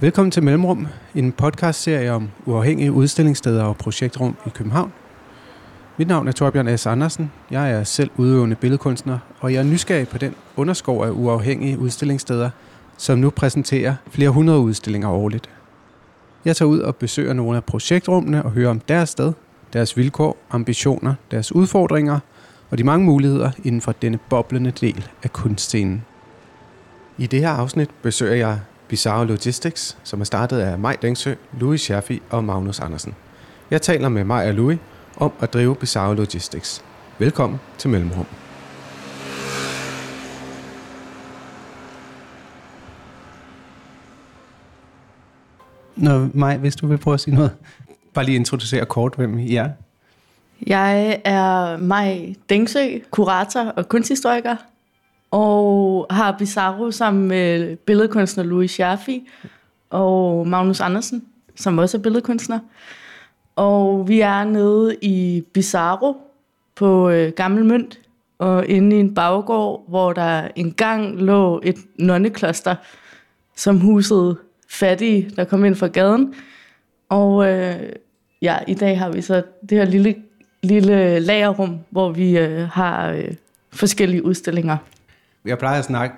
Velkommen til Mellemrum, en podcastserie om uafhængige udstillingssteder og projektrum i København. Mit navn er Torbjørn S. Andersen. Jeg er selv udøvende billedkunstner, og jeg er nysgerrig på den underskov af uafhængige udstillingssteder, som nu præsenterer flere hundrede udstillinger årligt. Jeg tager ud og besøger nogle af projektrummene og hører om deres sted, deres vilkår, ambitioner, deres udfordringer og de mange muligheder inden for denne boblende del af kunstscenen. I det her afsnit besøger jeg Bizarre Logistics, som er startet af Maj Dengsø, Louis Scherfi og Magnus Andersen. Jeg taler med Maj og Louis om at drive Bizarre Logistics. Velkommen til Mellemrum. Nå, Maj, hvis du vil prøve at sige noget. Bare lige introducere kort, hvem I er. Jeg er Maj Dengsø, kurator og kunsthistoriker, og har Bizarro sammen med billedkunstner Louis Scherfi og Magnus Andersen, som også er billedkunstner. Og vi er nede i Bizarro på øh, Gammel Mønt, og inde i en baggård, hvor der engang lå et nonnekloster, som husede fattige, der kom ind fra gaden. Og øh, ja, i dag har vi så det her lille, lille lagerrum, hvor vi øh, har øh, forskellige udstillinger. Jeg plejer at snakke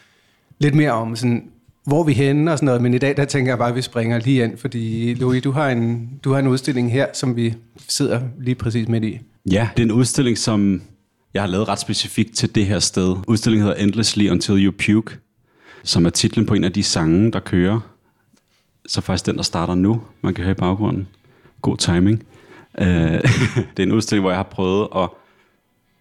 lidt mere om, sådan, hvor vi er henne og sådan noget, men i dag der tænker jeg bare, at vi springer lige ind, fordi Louis, du har en, du har en udstilling her, som vi sidder lige præcis midt i. Ja, det er en udstilling, som jeg har lavet ret specifikt til det her sted. Udstillingen hedder Endlessly Until You Puke, som er titlen på en af de sange, der kører. Så faktisk den, der starter nu, man kan høre i baggrunden. God timing. Uh, det er en udstilling, hvor jeg har prøvet at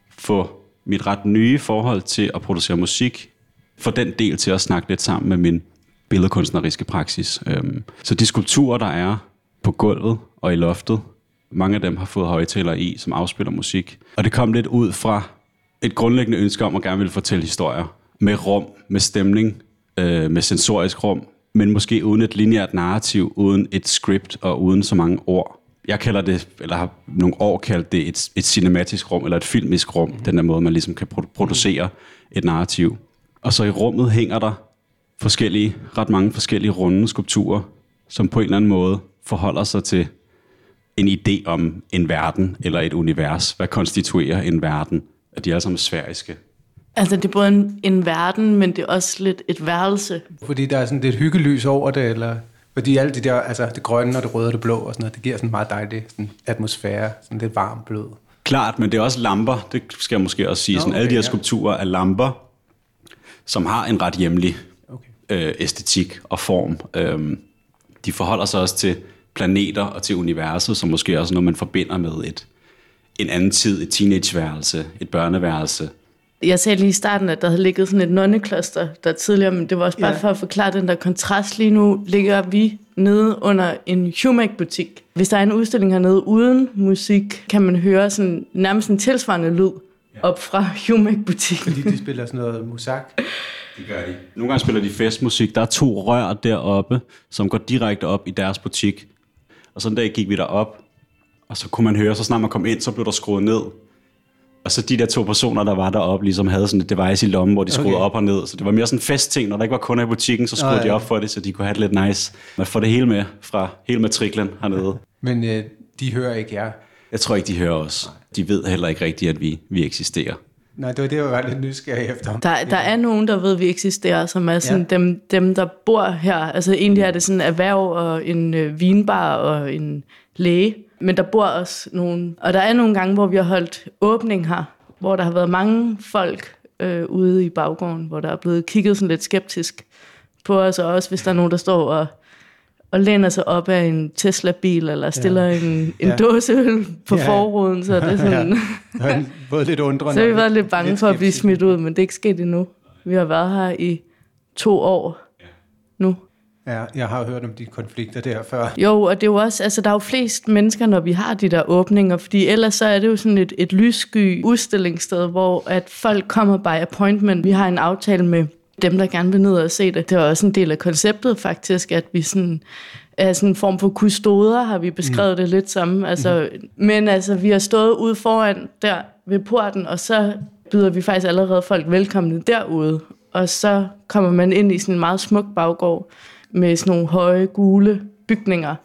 få mit ret nye forhold til at producere musik, for den del til at snakke lidt sammen med min billedkunstneriske praksis. Øhm, så de skulpturer, der er på gulvet og i loftet, mange af dem har fået højtalere i, som afspiller musik. Og det kom lidt ud fra et grundlæggende ønske om at gerne ville fortælle historier. Med rum, med stemning, øh, med sensorisk rum, men måske uden et lineært narrativ, uden et script og uden så mange ord. Jeg kalder det, eller har nogle år kaldt det et, et cinematisk rum, eller et filmisk rum, den der måde, man ligesom kan producere et narrativ. Og så i rummet hænger der forskellige, ret mange forskellige runde skulpturer, som på en eller anden måde forholder sig til en idé om en verden eller et univers. Hvad konstituerer en verden? At de er alle sammen sfæriske. Altså, det er både en, en verden, men det er også lidt et værelse. Fordi der er sådan lidt hyggelys over det, eller fordi alt det der, altså det grønne og det røde og det blå og sådan noget, det giver sådan en meget dejlig sådan atmosfære, sådan lidt varm blød. Klart, men det er også lamper, det skal jeg måske også sige. Nå, sådan, okay, alle de her ja. skulpturer er lamper, som har en ret hjemlig Okay. øh, æstetik og form. Øhm, de forholder sig også til planeter og til universet, som måske også er noget, man forbinder med et, en anden tid, et teenageværelse, et børneværelse. Jeg sagde lige i starten, at der havde ligget sådan et nonnekloster der tidligere, men det var også bare Ja. ja. for at forklare den der kontrast. Lige nu ligger vi nede under en Humac-butik. Hvis der er en udstilling hernede uden musik, kan man høre sådan, nærmest en tilsvarende lyd op fra Humac-butikken. Fordi de spiller sådan noget musak. Det gør de. Nogle gange spiller de festmusik. Der er to rør deroppe, som går direkte op i deres butik. Og så en dag gik vi derop, og så kunne man høre, så snart man kom ind, så blev der skruet ned. Og så de der to personer, der var deroppe, ligesom havde sådan et device i lommen, hvor de skruede Okay. op og ned. Så det var mere sådan en festting. Når der ikke var kunder i butikken, så skruede Nå, ja. de op for det, så de kunne have det lidt nice. Man får det hele med fra hele matriklen hernede. Men øh, de hører ikke jer. Jeg tror ikke, de hører os. De ved heller ikke rigtigt, at vi, vi eksisterer. Nej, det var det, jeg var lidt nysgerrig efter. Der, der er nogen, der ved, at vi eksisterer, som er sådan Ja. ja. dem, dem, der bor her. Altså egentlig er det sådan en erhverv og en øh, vinbar og en læge. Men der bor også nogen. Og der er nogle gange, hvor vi har holdt åbning her, hvor der har været mange folk øh, ude i baggården, hvor der er blevet kigget sådan lidt skeptisk på os, og også hvis der er nogen, der står og, og læner sig op af en Tesla-bil, eller stiller ja. en, en Ja. ja. dåseøl på Ja. ja. forruden, så er det sådan... Det var en- både lidt undrende. Så har vi været lidt bange for at blive smidt ud, men det er ikke sket endnu. Vi har været her i to år nu. Ja, jeg har hørt om de konflikter der før. Jo, og det er jo også, altså der er jo flest mennesker, når vi har de der åbninger, fordi ellers så er det jo sådan et, et lyssky udstillingssted, hvor at folk kommer by appointment. Vi har en aftale med dem, der gerne vil ned og se det. Det er også en del af konceptet faktisk, at vi sådan er sådan en form for kustoder, har vi beskrevet mm. det lidt som. Altså, mm. Men altså, vi har stået ude foran der ved porten, og så byder vi faktisk allerede folk velkomne derude. Og så kommer man ind i sådan en meget smuk baggård, med sådan nogle høje, gule bygninger.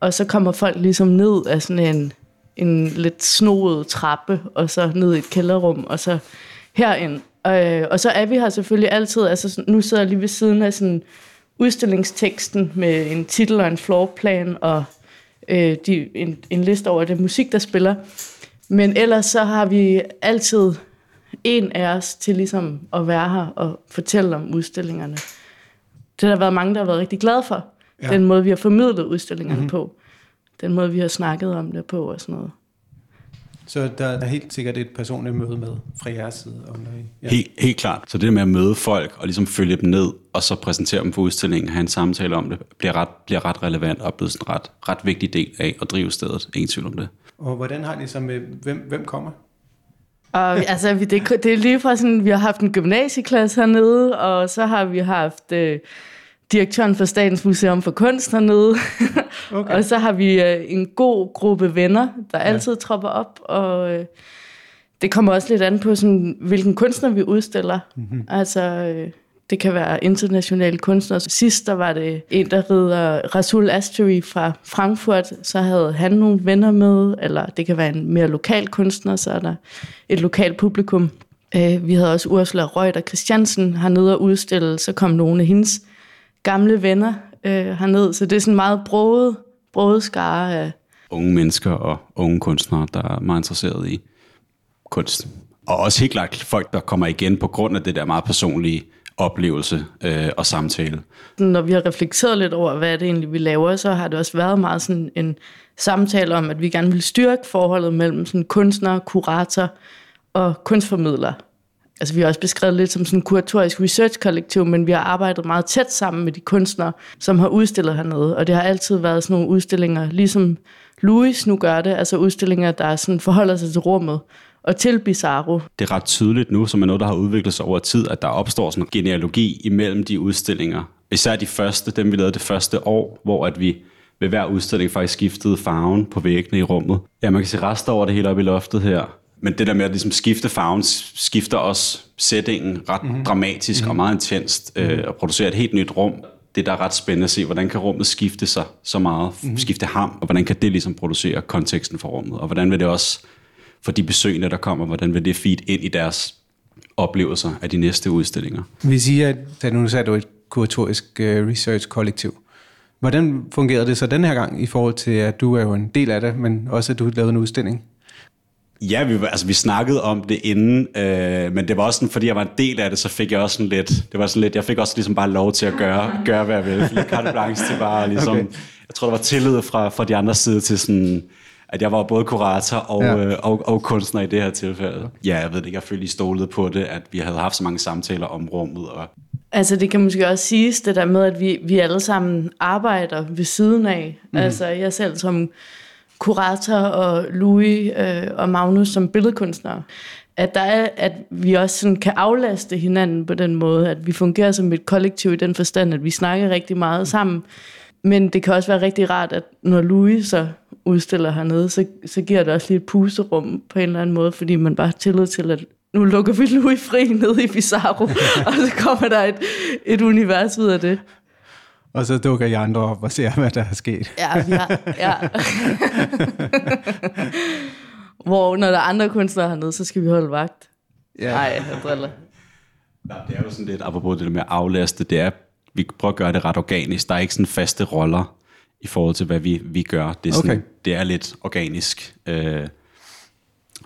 Og så kommer folk ligesom ned af sådan en, en lidt snoet trappe, og så ned i et kælderrum, og så herind. Øh, og så er vi her selvfølgelig altid, altså nu sidder jeg lige ved siden af sådan udstillingsteksten med en titel og en floorplan, og øh, de, en, en liste over det musik, der spiller. Men ellers så har vi altid en af os til ligesom at være her og fortælle om udstillingerne. Det har der været mange, der har været rigtig glade for. Ja. Den måde, vi har formidlet udstillingerne mm-hmm. på. Den måde, vi har snakket om det på og sådan noget. Så der er helt sikkert et personligt møde med fra jeres side? Om det, ja. helt, helt klart. Så det med at møde folk og ligesom følge dem ned, og så præsentere dem for udstillingen, have en samtale om det, bliver ret, bliver ret relevant og blevet sådan en ret, ret vigtig del af at drive stedet. Ingen tvivl om det. Og hvordan har I så med, hvem, hvem kommer? Og, altså, det, det er lige fra sådan, vi har haft en gymnasieklasse hernede, og så har vi haft øh, direktøren for Statens Museum for Kunst hernede. Okay. og så har vi øh, en god gruppe venner, der altid ja. tropper op, og øh, det kommer også lidt an på, sådan, hvilken kunstner vi udstiller. Mm-hmm. Altså, øh, det kan være internationale kunstnere. Sidst der var det en, der hedder Rasul Astery fra Frankfurt, så havde han nogle venner med, eller det kan være en mere lokal kunstner, så er der et lokalt publikum. Øh, vi havde også Ursula Reuter Christiansen hernede og udstille, så kom nogle af hendes gamle venner øh, herned, så det er sådan meget broget, broget skare af... Unge mennesker og unge kunstnere, der er meget interesseret i kunst. Og også helt klart folk, der kommer igen på grund af det der meget personlige oplevelse øh, og samtale. Når vi har reflekteret lidt over, hvad det egentlig vi laver, så har det også været meget sådan en samtale om, at vi gerne vil styrke forholdet mellem sådan kunstner, kurator og kunstformidler. Altså vi har også beskrevet lidt som sådan en kuratorisk research-kollektiv, men vi har arbejdet meget tæt sammen med de kunstnere, som har udstillet hernede. Og det har altid været sådan nogle udstillinger, ligesom Louis nu gør det, altså udstillinger, der sådan forholder sig til rummet og til Bizarro. Det er ret tydeligt nu, som er noget, der har udviklet sig over tid, at der opstår sådan en genealogi imellem de udstillinger. Især de første, dem vi lavede det første år, hvor at vi ved hver udstilling faktisk skiftede farven på væggene i rummet. Ja, man kan se rester over det hele oppe i loftet her. Men det der med at ligesom skifte farven, skifter også sætningen ret mm-hmm. dramatisk mm-hmm. og meget intenst, øh, og producere et helt nyt rum. Det der er ret spændende at se, hvordan kan rummet skifte sig så meget, mm-hmm. skifte ham, og hvordan kan det ligesom producere konteksten for rummet, og hvordan vil det også for de besøgende, der kommer, hvordan vil det feed ind i deres oplevelser af de næste udstillinger. Vi siger, at nu er du et kuratorisk uh, research-kollektiv. Hvordan fungerede det så den her gang i forhold til, at du er jo en del af det, men også at du lavede en udstilling? Ja, vi, altså, vi snakkede om det inden, øh, men det var også sådan, fordi jeg var en del af det, så fik jeg også sådan lidt, det var sådan lidt, jeg fik også ligesom bare lov til at gøre, gøre hvad jeg ville. Lidt carte blanche til bare ligesom, okay. jeg tror, der var tillid fra, fra de andre side til sådan, at jeg var både kurator og, ja. øh, og, og kunstner i det her tilfælde. Ja, jeg ved det ikke, jeg følte, I stolede på det, at vi havde haft så mange samtaler om rummet. Og Altså det kan måske også siges, det der med, at vi, vi alle sammen arbejder ved siden af. Mm. Altså jeg selv som kurator og Louis øh, og Magnus som billedkunstnere. At, der er, at vi også sådan kan aflaste hinanden på den måde, at vi fungerer som et kollektiv i den forstand, at vi snakker rigtig meget sammen. Men det kan også være rigtig rart, at når Louis så udstiller hernede, så, så giver det også lige et puserum på en eller anden måde, fordi man bare har tillid til, at nu lukker vi Louis fri ned i Bizarro, og så kommer der et, et univers ud af det. Og så dukker I andre op og ser, hvad der er sket. Ja, ja, ja. Hvor når der er andre kunstnere hernede, så skal vi holde vagt. Ja. Nej, jeg driller. Nej, det er jo sådan lidt, apropos det der med at aflaste, det er, vi prøver at gøre det ret organisk. Der er ikke sådan faste roller i forhold til, hvad vi, vi gør. Det er, sådan, okay. det er lidt organisk. Øh,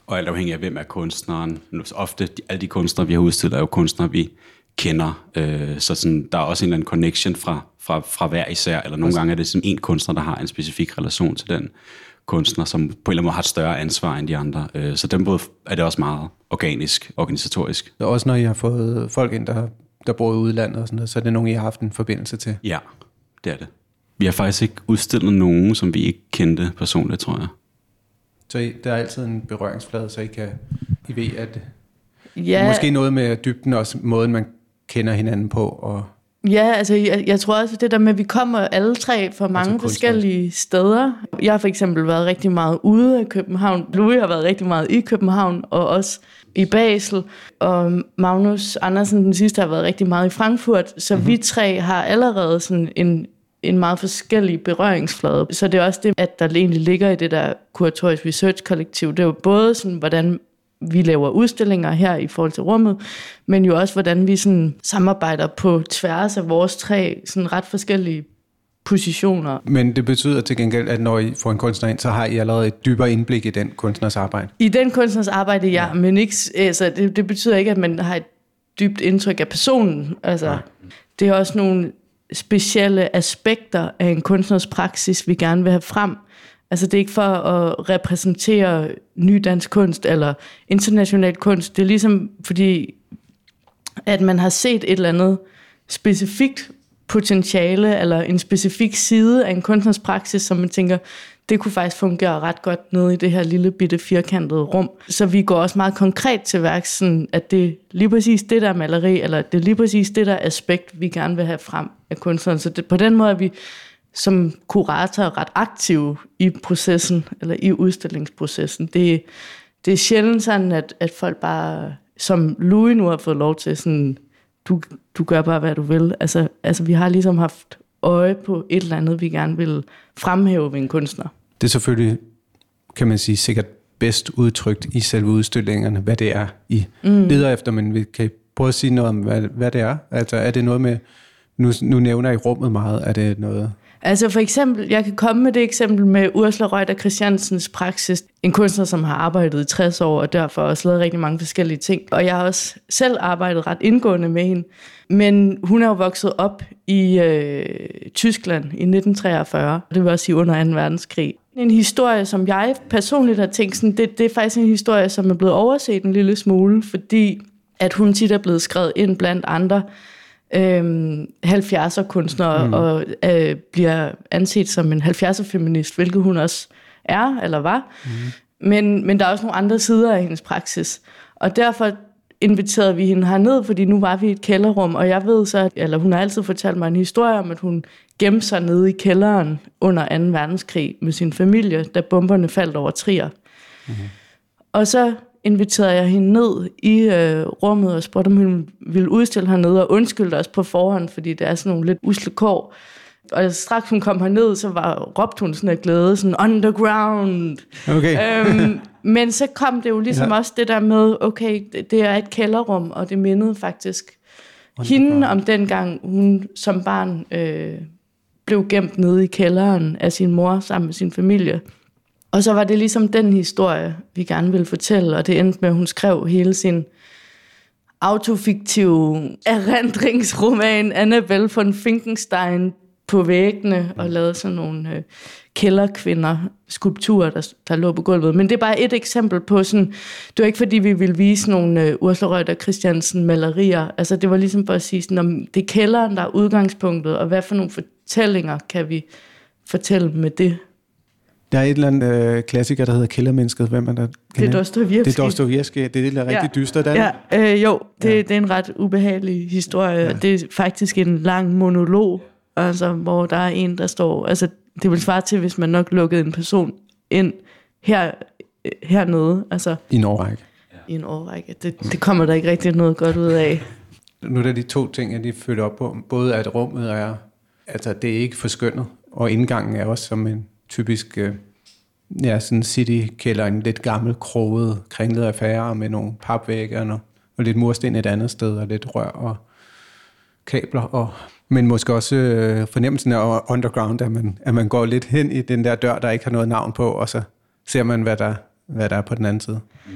og alt afhængig af, hvem er kunstneren. Ofte, alle de kunstnere, vi har udstillet, er jo kunstnere, vi kender. Øh, så sådan, der er også en eller anden connection fra, fra, fra hver især, eller nogle gange er det som en kunstner, der har en specifik relation til den kunstner, som på en eller anden måde har et større ansvar end de andre. Øh, så den måde er det også meget organisk, organisatorisk. Og også når I har fået folk ind, der, der bor i udlandet og sådan noget, så er det nogen, I har haft en forbindelse til? Ja, det er det. Vi har faktisk ikke udstillet nogen, som vi ikke kendte personligt, tror jeg. Så I, der er altid en berøringsflade, så I kan I ved, at ja. måske noget med dybden også, måden man kender hinanden på, og Ja, altså jeg, jeg tror også, det der med, at vi kommer alle tre fra mange altså forskellige steder. Jeg har for eksempel været rigtig meget ude af København. Louis har været rigtig meget i København, og også i Basel. Og Magnus Andersen, den sidste, har været rigtig meget i Frankfurt. Så mm-hmm. vi tre har allerede sådan en, en meget forskellig berøringsflade. Så det er også det, at der egentlig ligger i det der kuratorisk research kollektiv. Det er jo både sådan, hvordan vi laver udstillinger her i forhold til rummet, men jo også, hvordan vi sådan samarbejder på tværs af vores tre sådan ret forskellige positioner. Men det betyder til gengæld, at når I får en kunstner ind, så har I allerede et dybere indblik i den kunstners arbejde? I den kunstners arbejde, ja, ja. men ikke, altså, det, det betyder ikke, at man har et dybt indtryk af personen. Altså, ja. Det er også nogle specielle aspekter af en kunstners praksis, vi gerne vil have frem. Altså det er ikke for at repræsentere ny dansk kunst eller international kunst. Det er ligesom fordi, at man har set et eller andet specifikt potentiale eller en specifik side af en kunstners praksis, som man tænker, det kunne faktisk fungere ret godt nede i det her lille bitte firkantede rum. Så vi går også meget konkret til værks, sådan at det er lige præcis det der maleri, eller det er lige præcis det der aspekt, vi gerne vil have frem af kunstneren. Så det, på den måde er vi som kurator ret aktiv i processen, eller i udstillingsprocessen. Det, det er sjældent sådan, at, at folk bare, som Louis nu har fået lov til, sådan, du, du gør bare, hvad du vil. Altså, altså, vi har ligesom haft øje på et eller andet, vi gerne vil fremhæve ved en kunstner. Det er selvfølgelig, kan man sige, sikkert bedst udtrykt i selve udstillingerne, hvad det er, I mm. leder efter, men vi kan prøve at sige noget om, hvad, hvad det er. Altså, er det noget med, nu, nu nævner I rummet meget, er det noget Altså for eksempel, jeg kan komme med det eksempel med Ursula Reuter Christiansens praksis. En kunstner, som har arbejdet i 60 år, og derfor også lavet rigtig mange forskellige ting. Og jeg har også selv arbejdet ret indgående med hende. Men hun er jo vokset op i øh, Tyskland i 1943. Det vil også sige under 2. verdenskrig. En historie, som jeg personligt har tænkt, sådan, det, det er faktisk en historie, som er blevet overset en lille smule, fordi at hun tit er blevet skrevet ind blandt andre øh, 70'er kunstner mm. og øh, bliver anset som en 70'er feminist, hvilket hun også er eller var. Mm. Men, men der er også nogle andre sider af hendes praksis. Og derfor inviterede vi hende herned, fordi nu var vi i et kælderrum, og jeg ved så, eller hun har altid fortalt mig en historie om, at hun gemte sig nede i kælderen under 2. verdenskrig med sin familie, da bomberne faldt over Trier. Mm. Og så inviterede jeg hende ned i øh, rummet og spurgte, om hun ville udstille hernede, og undskyldte os på forhånd, fordi det er sådan nogle lidt usle kår. Og straks hun kom herned, så var, råbte hun sådan af glæde, sådan underground. Okay. øhm, men så kom det jo ligesom ja. også det der med, okay, det, det er et kælderrum, og det mindede faktisk hende om dengang, hun som barn øh, blev gemt nede i kælderen af sin mor sammen med sin familie. Og så var det ligesom den historie, vi gerne ville fortælle, og det endte med, at hun skrev hele sin autofiktive erindringsroman Annabelle von Finkenstein på væggene og lavede sådan nogle øh, kælderkvinder skulpturer, der, der lå på gulvet. Men det er bare et eksempel på sådan, det var ikke fordi, vi ville vise nogle øh, Ursula Reuter Christiansen malerier. Altså det var ligesom for at sige sådan, om det er kælderen, der er udgangspunktet, og hvad for nogle fortællinger kan vi fortælle med det? Der er et eller andet øh, klassiker, der hedder Kældermennesket. Hvem er der? Det er Dostoyevsky. Det er Dostoyevsky. Det er det, der er rigtig ja. dystert. Ja, øh, jo, det, ja. det er en ret ubehagelig historie. Ja. Det er faktisk en lang monolog, altså, hvor der er en, der står... Altså, det vil svare til, hvis man nok lukkede en person ind her, hernede. Altså, I en årrække. I en årrække. Det, det kommer der ikke rigtig noget godt ud af. Nu er der de to ting, jeg lige følger op på. Både at rummet er... Altså, det er ikke forskønnet, og indgangen er også som en typisk øh, ja, sådan city-kælder, en lidt gammel, kroget, kringlet affære med nogle papvægge og, og lidt mursten et andet sted, og lidt rør og kabler, og, men måske også øh, fornemmelsen af underground, at man, at man går lidt hen i den der dør, der ikke har noget navn på, og så ser man, hvad der, hvad der er på den anden side. Mm.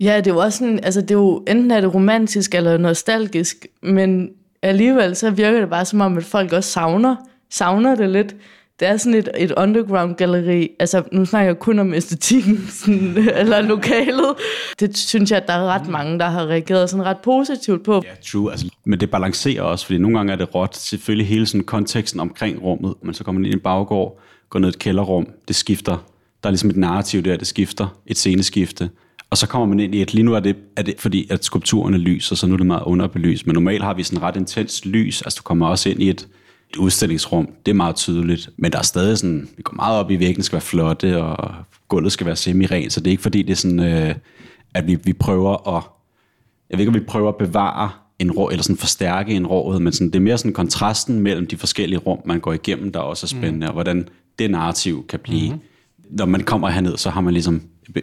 Ja, det er jo også sådan, altså det er jo, enten er det romantisk eller nostalgisk, men alligevel så virker det bare som om, at folk også savner, savner det lidt det er sådan et, et underground galleri. Altså, nu snakker jeg kun om æstetikken, sådan, eller lokalet. Det synes jeg, at der er ret mange, der har reageret sådan ret positivt på. Ja, true. Altså, men det balancerer også, fordi nogle gange er det råt. Selvfølgelig hele sådan konteksten omkring rummet, men så kommer man ind i en baggård, går ned i et kælderrum, det skifter. Der er ligesom et narrativ der, det skifter, et sceneskifte. Og så kommer man ind i et, lige nu er det, er det fordi, at skulpturen er lys, og så nu er det meget underbelyst. Men normalt har vi sådan ret intens lys, altså du kommer også ind i et udstillingsrum, det er meget tydeligt. Men der er stadig sådan, vi går meget op i, væggen skal være flotte, og gulvet skal være semi-rent, så det er ikke fordi, det er sådan, øh, at vi, vi prøver at, jeg ved ikke, om vi prøver at bevare en rå, eller sådan forstærke en råhed, men sådan, det er mere sådan kontrasten mellem de forskellige rum, man går igennem, der også er spændende, mm. og hvordan det narrativ kan blive. Mm-hmm. Når man kommer herned, så har man ligesom,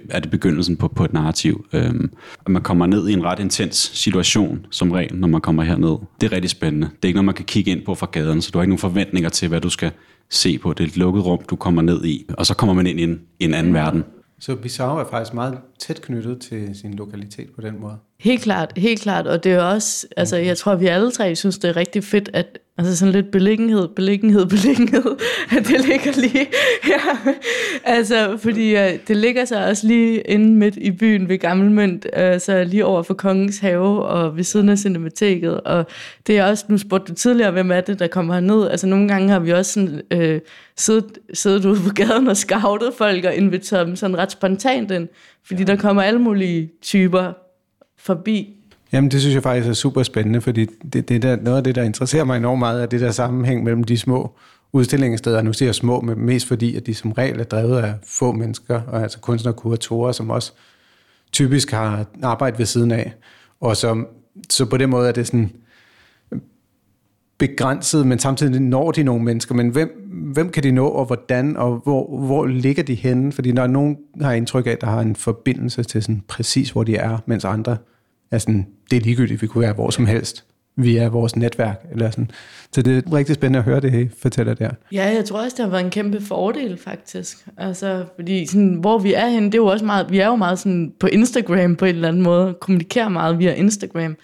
er det begyndelsen på, på et narrativ. Øhm, og man kommer ned i en ret intens situation, som regel, når man kommer herned. Det er rigtig spændende. Det er ikke noget, man kan kigge ind på fra gaden, så du har ikke nogen forventninger til, hvad du skal se på. Det er et lukket rum, du kommer ned i, og så kommer man ind i en, i en anden verden. Så Bissau er faktisk meget tæt knyttet til sin lokalitet på den måde. Helt klart, helt klart. Og det er også, altså jeg tror, vi alle tre synes, det er rigtig fedt, at altså sådan lidt beliggenhed, beliggenhed, beliggenhed, at det ligger lige ja, Altså, fordi uh, det ligger så også lige inde midt i byen ved Gammelmønt, uh, så lige over for Kongens Have og ved siden af Cinemateket. Og det er også, nu spurgte du tidligere, hvem er det, der kommer herned? Altså nogle gange har vi også sådan, uh, siddet, siddet ude på gaden og scoutet folk og inviteret dem sådan ret spontant ind, fordi der kommer alle mulige typer forbi. Jamen, det synes jeg faktisk er super spændende, fordi det, det der, noget af det, der interesserer mig enormt meget, er det der sammenhæng mellem de små udstillingssteder. Nu siger jeg små, men mest fordi, at de som regel er drevet af få mennesker, og altså kunstnere og kuratorer, som også typisk har arbejdet ved siden af. Og som, så på den måde er det sådan begrænset, men samtidig når de nogle mennesker. Men hvem, hvem kan de nå, og hvordan, og hvor, hvor ligger de henne? Fordi når nogen har indtryk af, at der har en forbindelse til sådan præcis, hvor de er, mens andre er sådan, det er ligegyldigt, vi kunne være hvor som helst via vores netværk. Eller sådan. Så det er rigtig spændende at høre det, I fortæller der. Ja, jeg tror også, det har været en kæmpe fordel, faktisk. Altså, fordi sådan, hvor vi er henne, det er jo også meget, vi er jo meget sådan på Instagram på en eller anden måde, kommunikerer meget via Instagram.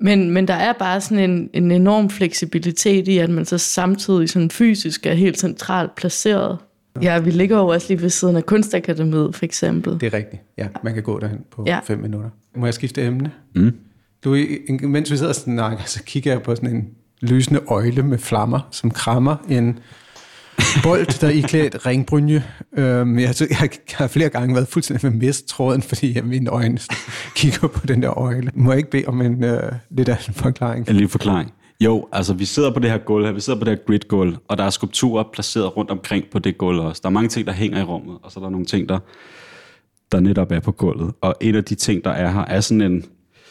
Men, men der er bare sådan en, en enorm fleksibilitet i, at man så samtidig sådan fysisk er helt centralt placeret. Ja, vi ligger jo også lige ved siden af Kunstakademiet, for eksempel. Det er rigtigt. Ja, man kan gå derhen på ja. fem minutter. Må jeg skifte emne? Mm. Du, mens vi sidder og snakker, så kigger jeg på sådan en lysende øjle med flammer, som krammer en bold, der er iklædt ringbrynje. Øhm, jeg, jeg, har flere gange været fuldstændig med misttråden, fordi jeg mine øjne kigger på den der øjle. Må jeg ikke bede om en øh, lidt af en forklaring? En lille forklaring. Jo, altså vi sidder på det her gulv her, vi sidder på det her grid-gulv, og der er skulpturer placeret rundt omkring på det gulv også. Der er mange ting, der hænger i rummet, og så er der nogle ting, der, der netop er på gulvet. Og en af de ting, der er her, er sådan en,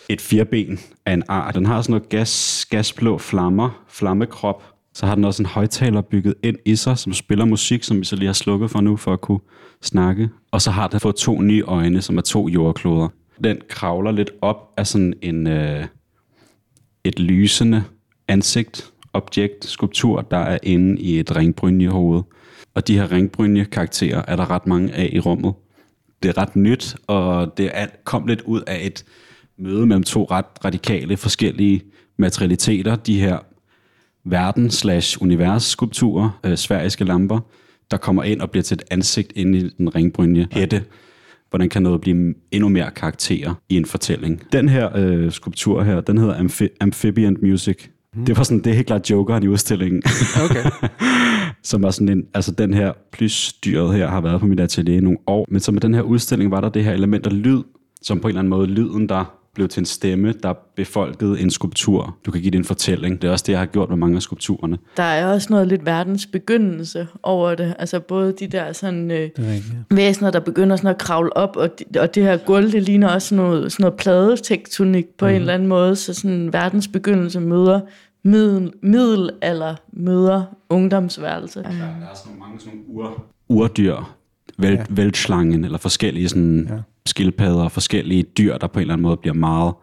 et fireben af en art. Den har sådan noget gas, gasblå flammer, flammekrop, så har den også en højtaler bygget ind i sig, som spiller musik, som vi så lige har slukket for nu, for at kunne snakke. Og så har den fået to nye øjne, som er to jordkloder. Den kravler lidt op af sådan en, øh, et lysende ansigt, objekt, skulptur, der er inde i et ringbrynjehoved. Og de her ringbrynje-karakterer er der ret mange af i rummet. Det er ret nyt, og det er, kom lidt ud af et møde mellem to ret radikale forskellige materialiteter. De her verden slash univers skulpturer, øh, sveriske lamper, der kommer ind og bliver til et ansigt inde i den ringbrynje hætte. Hvordan kan noget blive endnu mere karakterer i en fortælling? Den her øh, skulptur her, den hedder Amphi- Amphibian Music. Mm. Det var sådan, det er helt klart jokeren i udstillingen. Okay. som var sådan en, altså den her plysdyret her har været på mit atelier i nogle år. Men så med den her udstilling var der det her element af lyd, som på en eller anden måde lyden, der blev til en stemme, der befolkede en skulptur. Du kan give det en fortælling. Det er også det, jeg har gjort med mange af skulpturerne. Der er også noget lidt verdens begyndelse over det. Altså både de der sådan, øh, væsener, der begynder sådan at kravle op, og, de, og det her gulv, det ligner også sådan noget, sådan noget pladetektonik på mm. en mhm. eller anden måde. Så sådan verdens begyndelse møder middel, middelalder møder ungdomsværelse. Der, der er sådan mange sådan nogle ur, urdyr, vel, ja. væltslangen, eller forskellige sådan ja skildpadder, forskellige dyr, der på en eller anden måde bliver meget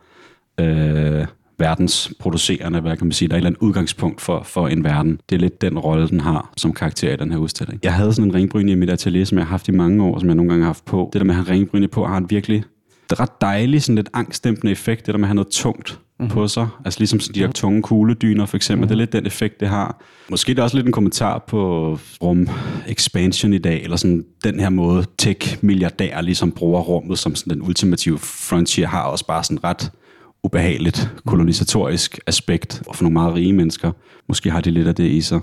øh, verdensproducerende, hvad kan man sige. Der er et eller andet udgangspunkt for, for en verden. Det er lidt den rolle, den har som karakter i den her udstilling. Jeg havde sådan en ringbryn i mit atelier, som jeg har haft i mange år, som jeg nogle gange har haft på. Det der med at have ringbryn på, har en virkelig det er ret dejlig, sådan lidt angstdæmpende effekt, det der med at have noget tungt mm-hmm. på sig. Altså ligesom sådan de her tunge kugledyner for eksempel. Mm-hmm. Det er lidt den effekt, det har. Måske det er også lidt en kommentar på rum expansion i dag, eller sådan den her måde tech-milliardærer ligesom bruger rummet som sådan den ultimative frontier, har også bare sådan ret ubehageligt kolonisatorisk aspekt. Og for nogle meget rige mennesker, måske har de lidt af det i sig,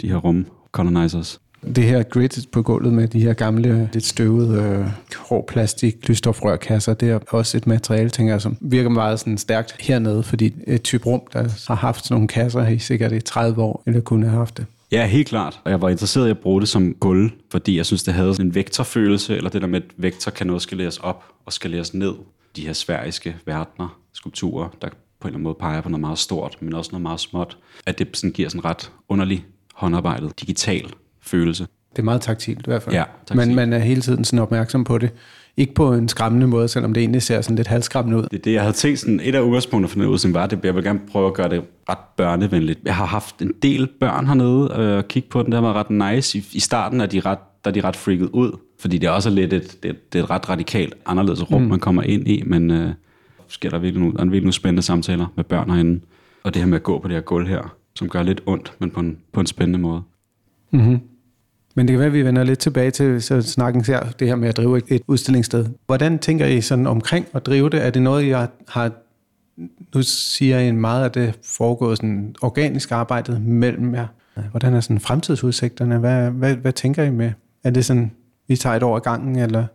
de her rum colonizers. Det her grid på gulvet med de her gamle, lidt støvede, øh, grå plastik, lysstofrørkasser, det er også et materiale, tænker jeg, som virker meget sådan stærkt hernede, fordi et type rum, der har haft sådan nogle kasser i sikkert i 30 år, eller kunne have haft det. Ja, helt klart. Og jeg var interesseret i at bruge det som gulv, fordi jeg synes, det havde sådan en vektorfølelse, eller det der med, at vektor kan noget skaleres op og skaleres ned. De her sveriske verdener, skulpturer, der på en eller anden måde peger på noget meget stort, men også noget meget småt. At det sådan giver sådan ret underlig håndarbejdet, digital følelse. Det er meget taktilt i hvert fald. Ja, taktilt. Men man er hele tiden sådan opmærksom på det. Ikke på en skræmmende måde, selvom det egentlig ser sådan lidt halvskræmmende ud. Det er det, jeg havde tænkt sådan, et af udgangspunkterne for den udstilling var, at jeg vil gerne prøve at gøre det ret børnevenligt. Jeg har haft en del børn hernede øh, og kigge på den, der var ret nice. I, i starten er de ret, der er de ret freaket ud, fordi det er også lidt et, det, det er et ret radikalt anderledes rum, mm. man kommer ind i, men øh, sker der virkelig nogle, der er virkelig nogle spændende samtaler med børn herinde. Og det her med at gå på det her gulv her, som gør lidt ondt, men på en, på en spændende måde. Mm-hmm. Men det kan være, at vi vender lidt tilbage til så snakken her, det her med at drive et, et udstillingssted. Hvordan tænker I sådan omkring at drive det? Er det noget, jeg har... Nu siger I meget, at det foregår sådan organisk arbejdet mellem jer. Hvordan er sådan fremtidsudsigterne? Hvad, hvad, hvad tænker I med? Er det sådan, vi tager et år ad gangen, eller?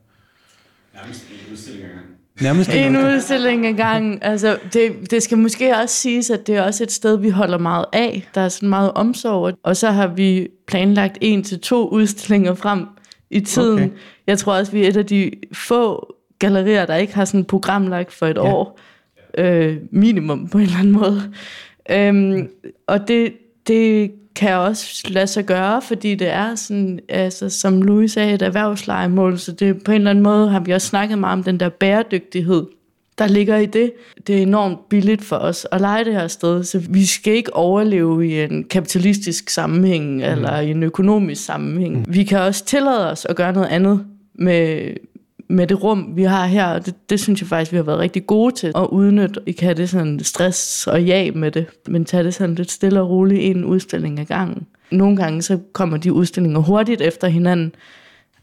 Nærmest en udstilling ad gangen. Nærmest En udstilling ad gangen. Altså, det, det skal måske også siges, at det er også et sted, vi holder meget af. Der er sådan meget omsorg. Og så har vi planlagt en til to udstillinger frem i tiden. Okay. Jeg tror også, vi er et af de få gallerier, der ikke har sådan et program lagt for et ja. år. Øh, minimum på en eller anden måde. Øhm, og det, det kan også lade sig gøre, fordi det er sådan, altså, som Louis sagde, et erhvervslejemål, så det, på en eller anden måde har vi også snakket meget om den der bæredygtighed, der ligger i det. Det er enormt billigt for os at lege det her sted, så vi skal ikke overleve i en kapitalistisk sammenhæng mm. eller i en økonomisk sammenhæng. Mm. Vi kan også tillade os at gøre noget andet med, med det rum, vi har her, og det, det synes jeg faktisk, vi har været rigtig gode til at udnytte. Ikke have det sådan stress og ja med det, men tage det sådan lidt stille og roligt en udstilling ad gangen. Nogle gange så kommer de udstillinger hurtigt efter hinanden,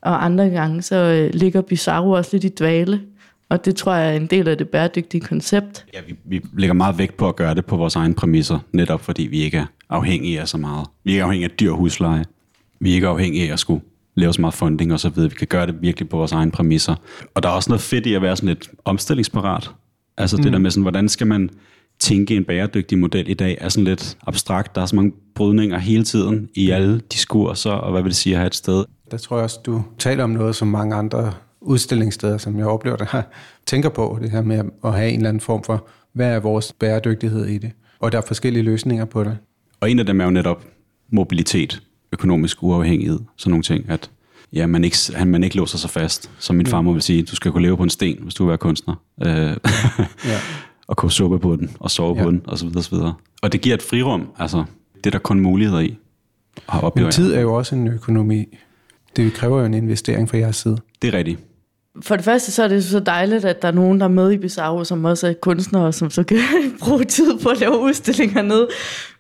og andre gange så øh, ligger Bizarro også lidt i dvale. Og det tror jeg er en del af det bæredygtige koncept. Ja, vi, vi lægger meget vægt på at gøre det på vores egne præmisser, netop fordi vi ikke er afhængige af så meget. Vi er ikke afhængige af dyr husleje. Vi er ikke afhængige af at skulle lave så meget funding og så videre. Vi kan gøre det virkelig på vores egne præmisser. Og der er også noget fedt i at være sådan lidt omstillingsparat. Altså mm. det der med sådan, hvordan skal man tænke en bæredygtig model i dag, er sådan lidt abstrakt. Der er så mange brydninger hele tiden i alle diskurser, og hvad vil det sige at have et sted. Der tror jeg også, du taler om noget, som mange andre udstillingssteder, som jeg oplever det her, tænker på, det her med at have en eller anden form for, hvad er vores bæredygtighed i det? Og der er forskellige løsninger på det. Og en af dem er jo netop mobilitet, økonomisk uafhængighed, sådan nogle ting, at ja, man ikke, han, man ikke låser sig fast. Som min farmor vil sige, du skal kunne leve på en sten, hvis du vil være kunstner. Øh, Ja. og koge suppe på den, og sove Ja. på den, og så videre, så videre. Og det giver et frirum, altså, det er der kun muligheder i. Og Men tid er jo også en økonomi. Det kræver jo en investering fra jeres side. Det er rigtigt. For det første så er det så dejligt, at der er nogen, der er med i Bizarro, som også er kunstnere, som så kan bruge tid på at lave udstillinger ned.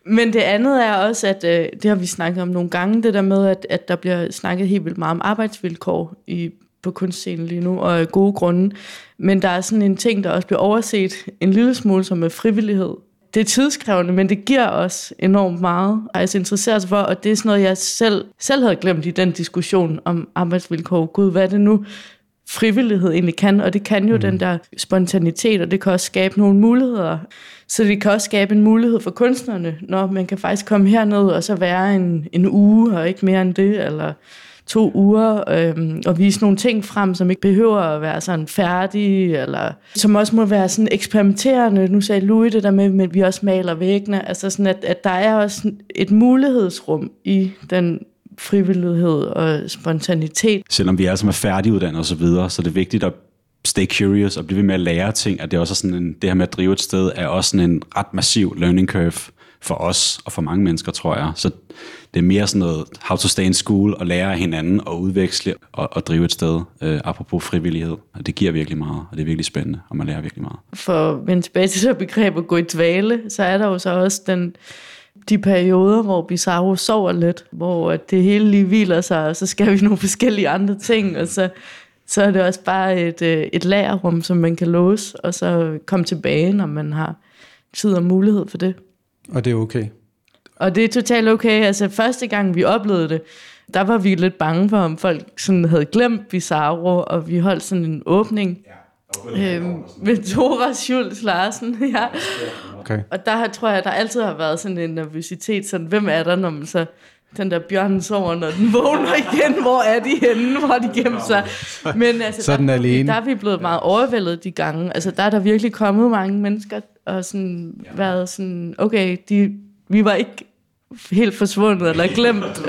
Men det andet er også, at øh, det har vi snakket om nogle gange, det der med, at, at der bliver snakket helt vildt meget om arbejdsvilkår i, på kunstscenen lige nu, og af gode grunde. Men der er sådan en ting, der også bliver overset en lille smule, som er frivillighed. Det er tidskrævende, men det giver os enormt meget at altså interessere sig for, og det er sådan noget, jeg selv, selv havde glemt i den diskussion om arbejdsvilkår. Gud, hvad er det nu, frivillighed egentlig kan, og det kan jo mm. den der spontanitet, og det kan også skabe nogle muligheder. Så det kan også skabe en mulighed for kunstnerne, når man kan faktisk komme herned og så være en, en uge, og ikke mere end det, eller to uger, øhm, og vise nogle ting frem, som ikke behøver at være sådan færdige, eller som også må være sådan eksperimenterende. Nu sagde Louis det der med, at vi også maler væggene, altså sådan, at, at der er også et mulighedsrum i den frivillighed og spontanitet, Selvom vi er som er færdiguddannet og så videre, så er det vigtigt at stay curious og blive ved med at lære ting, at det også er sådan en, det her med at drive et sted, er også sådan en ret massiv learning curve for os og for mange mennesker, tror jeg. Så det er mere sådan noget how to stay in school og lære af hinanden og udveksle og, og drive et sted, øh, apropos frivillighed. Og det giver virkelig meget, og det er virkelig spændende, og man lærer virkelig meget. for at vende tilbage til det begreb at gå i dvale, så er der jo så også den, de perioder, hvor Bizarro sover lidt, hvor at det hele lige hviler sig, og så skal vi nogle forskellige andre ting, og så, så er det også bare et, øh, et lagerrum, som man kan låse, og så komme tilbage, når man har tid og mulighed for det. Og det er okay. Og det er totalt okay. Altså første gang vi oplevede det, der var vi lidt bange for, om folk sådan havde glemt Bizarro, og vi holdt sådan en åbning øhm, med Tora Schultz Larsen. ja. Okay. Og der har, tror jeg, der altid har været sådan en nervøsitet, sådan, hvem er der, når man så den der bjørnen sover, når den vågner igen. Hvor er de henne? Hvor har de gemt sig? Men altså, Så er den der, alene. der er vi blevet meget overvældet de gange. Altså, der er der virkelig kommet mange mennesker, og sådan været sådan, okay, de, vi var ikke helt forsvundet eller glemt.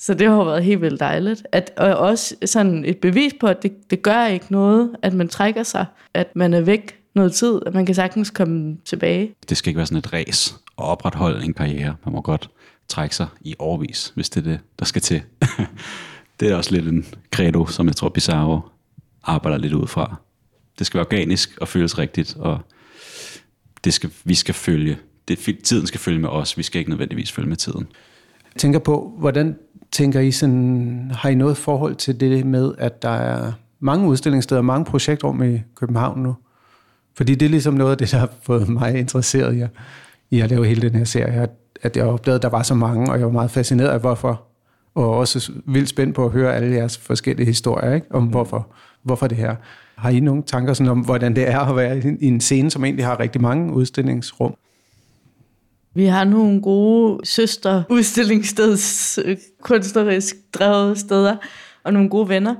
Så det har jo været helt vildt dejligt. At, og også sådan et bevis på, at det, det gør ikke noget, at man trækker sig, at man er væk noget tid, at man kan sagtens komme tilbage. Det skal ikke være sådan et ræs og opretholde en karriere. Man må godt trække sig i årvis, hvis det er det, der skal til. det er også lidt en credo, som jeg tror Pizarro arbejder lidt ud fra. Det skal være organisk og føles rigtigt, og det skal, vi skal følge. Det, tiden skal følge med os, vi skal ikke nødvendigvis følge med tiden. Tænker på, hvordan tænker I sådan, har I noget forhold til det med, at der er mange udstillingssteder, mange projektrum i København nu? Fordi det er ligesom noget af det, der har fået mig interesseret i at, i at lave hele den her serie, at, jeg opdagede, at der var så mange, og jeg var meget fascineret af, hvorfor. Og også vildt spændt på at høre alle jeres forskellige historier, ikke? om hvorfor, hvorfor det her. Har I nogle tanker sådan om, hvordan det er at være i en- i en scene, som egentlig har rigtig mange udstillingsrum? Vi har nogle gode søster udstillingsteds øh, kunstnerisk drevet steder, og nogle gode venner.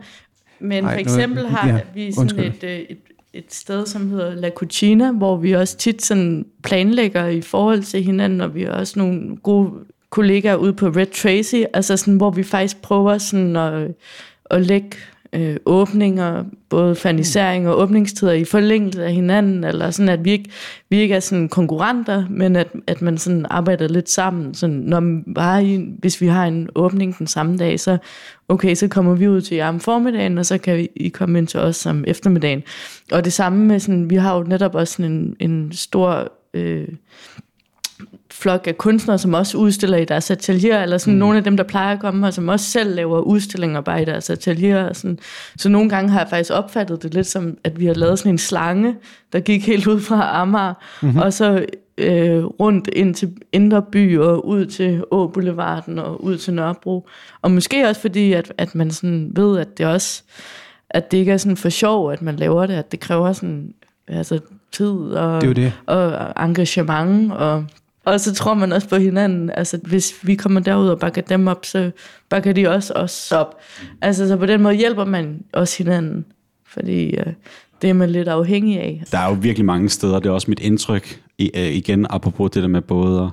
Men Ej, for nu- eksempel har ja, vi sådan undskyld. et, øh, et, et sted, som hedder La Cucina, hvor vi også tit sådan planlægger i forhold til hinanden, og vi har også nogle gode kollegaer ude på Red Tracy, altså sådan, hvor vi faktisk prøver sådan at, at lægge øh, åbninger, både fanisering og åbningstider i forlængelse af hinanden, eller sådan, at vi ikke, vi ikke er sådan konkurrenter, men at, at man sådan arbejder lidt sammen. Sådan, når man bare i, hvis vi har en åbning den samme dag, så okay, så kommer vi ud til jer om formiddagen, og så kan vi, I komme ind til os om eftermiddagen. Og det samme med sådan, vi har jo netop også sådan en, en stor øh, flok af kunstnere, som også udstiller i deres atelier, eller sådan mm. nogle af dem, der plejer at komme her, som også selv laver udstillinger bare i deres atelier. Og sådan. Så nogle gange har jeg faktisk opfattet det lidt som, at vi har lavet sådan en slange, der gik helt ud fra Amager, mm-hmm. og så øh, rundt ind til Indre By og ud til Å Boulevarden og ud til Nørrebro. Og måske også fordi, at, at man sådan ved, at det også at det ikke er sådan for sjov, at man laver det, at det kræver sådan altså, tid og, Det er det. og engagement, og, og så tror man også på hinanden. Altså, hvis vi kommer derud og bakker dem op, så bakker de også os op. Altså, så på den måde hjælper man også hinanden, fordi øh, det er man lidt afhængig af. Der er jo virkelig mange steder, det er også mit indtryk, i, øh, igen apropos det der med både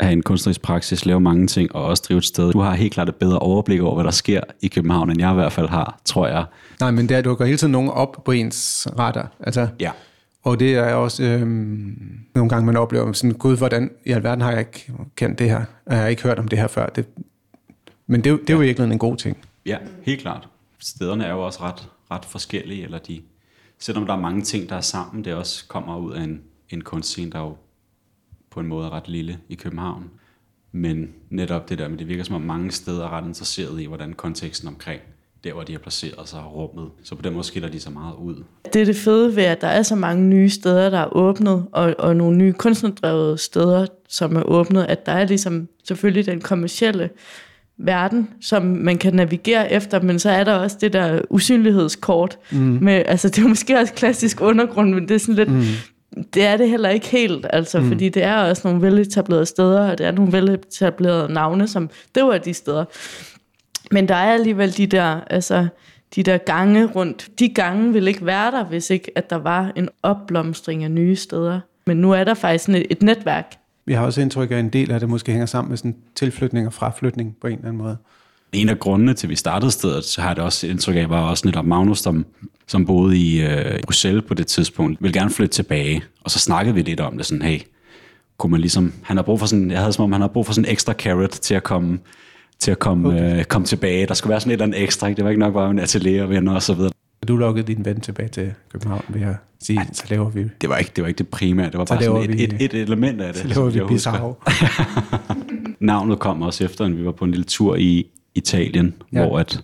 at have en kunstnerisk praksis, lave mange ting og også drive et sted. Du har helt klart et bedre overblik over, hvad der sker i København, end jeg i hvert fald har, tror jeg. Nej, men der dukker hele tiden nogen op på ens radar. Altså, Ja. Og det er også øhm, nogle gange, man oplever sådan, gud, hvordan i alverden har jeg ikke kendt det her? Jeg har ikke hørt om det her før. Det, men det, er jo- det er jo virkelig en god ting. Ja, helt klart. Stederne er jo også ret, ret forskellige, eller de, selvom der er mange ting, der er sammen, det også kommer ud af en, en kunstscene, der jo på en måde er ret lille i København. Men netop det der med, det virker som om mange steder er ret interesseret i, hvordan konteksten omkring der, hvor de har placeret sig, og rummet. Så på den måde skiller de sig meget ud. Det er det fede ved, at der er så mange nye steder, der er åbnet, og, og nogle nye kunstnerdrevede steder, som er åbnet, at der er ligesom selvfølgelig den kommercielle verden, som man kan navigere efter, men så er der også det der usynlighedskort. Mm. Med, altså, det er måske også klassisk undergrund, men det er sådan lidt... Mm. Det er det heller ikke helt, altså, mm. fordi det er også nogle veletablerede steder, og det er nogle veletablerede navne, som driver de steder. Men der er alligevel de der, altså, de der gange rundt. De gange ville ikke være der, hvis ikke at der var en opblomstring af nye steder. Men nu er der faktisk sådan et, et netværk. Vi har også indtryk af, at en del af det måske hænger sammen med sådan tilflytning og fraflytning på en eller anden måde. En af grundene til, at vi startede stedet, så har jeg det også indtryk af, var også netop Magnus, som, som boede i øh, Bruxelles på det tidspunkt, ville gerne flytte tilbage. Og så snakkede vi lidt om det, sådan, hey, kunne man ligesom, han har brug for sådan, jeg havde som om, han har brug for sådan en ekstra carrot til at komme, til at komme, okay. øh, komme tilbage. Der skulle være sådan et eller andet ekstra, ikke? det var ikke nok bare en atelier og venner og så videre. Du lukkede din ven tilbage til København ved at sige, så laver vi, Det var ikke det, var ikke det primære, det var Så bare sådan et, et, et, element af det. så laver vi. Bizarro. Navnet kom også efter, at vi var på en lille tur i Italien, Ja. hvor at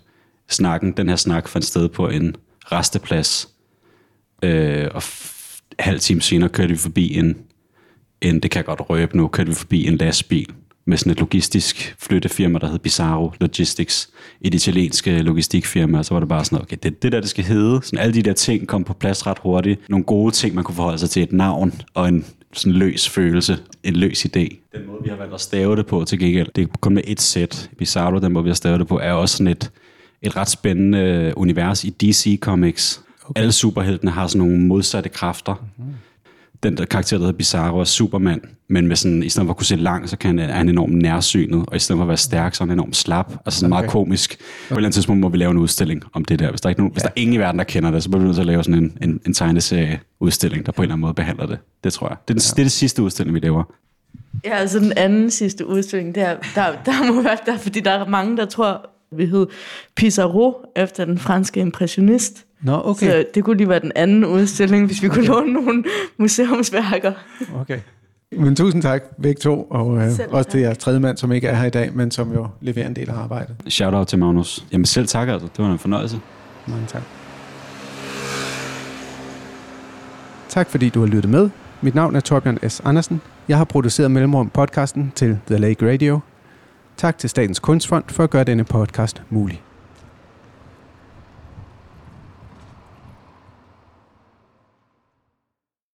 snakken, den her snak fandt sted på en resteplads. Øh, og halv time senere kørte vi forbi en, en, det kan jeg godt røbe nu, kørte vi forbi en lastbil, med sådan et logistisk flyttefirma, der hed Bizarro Logistics, et italienske logistikfirma, og så var det bare sådan, okay, det, det der, det skal hedde. Sådan alle de der ting kom på plads ret hurtigt. Nogle gode ting, man kunne forholde sig til, et navn og en sådan løs følelse, en løs idé. Den måde, vi har valgt at stave det på til gengæld, det er kun med et sæt. Bizarro, den måde, vi har stavet det på, er også sådan et, et ret spændende øh, univers i DC Comics. Okay. Alle superheltene har sådan nogle modsatte kræfter. Mm-hmm den der karakter, der hedder Bizarro, er Superman, men med sådan, i stedet for at kunne se langt, så kan han, er han enormt nærsynet, og i stedet for at være stærk, så er han enormt slap, altså sådan okay. meget komisk. På et eller andet tidspunkt må vi lave en udstilling om det der. Hvis der, er ikke nogen, ja. hvis der er ingen i verden, der kender det, så bliver vi nødt til at lave sådan en, en, en tegneserie-udstilling, der på en eller anden måde behandler det. Det tror jeg. Det er, den, ja. det, er det sidste udstilling, vi laver. Ja, altså den anden sidste udstilling, der, der, der må være der, fordi der er mange, der tror, vi hed Pissarro, efter den franske impressionist. Nå, okay. Så det kunne lige være den anden udstilling, hvis vi kunne okay. låne nogle museumsværker. Okay. Men tusind tak begge to, og øh, også til jeres tredje mand, som ikke er her i dag, men som jo leverer en del af arbejdet. Shout out til Magnus. Jamen selv tak altså, det var en fornøjelse. Mange tak. Tak fordi du har lyttet med. Mit navn er Torbjørn S. Andersen. Jeg har produceret Mellemrum podcasten til The Lake Radio. Tak til Statens Kunstfond for at gøre denne podcast mulig.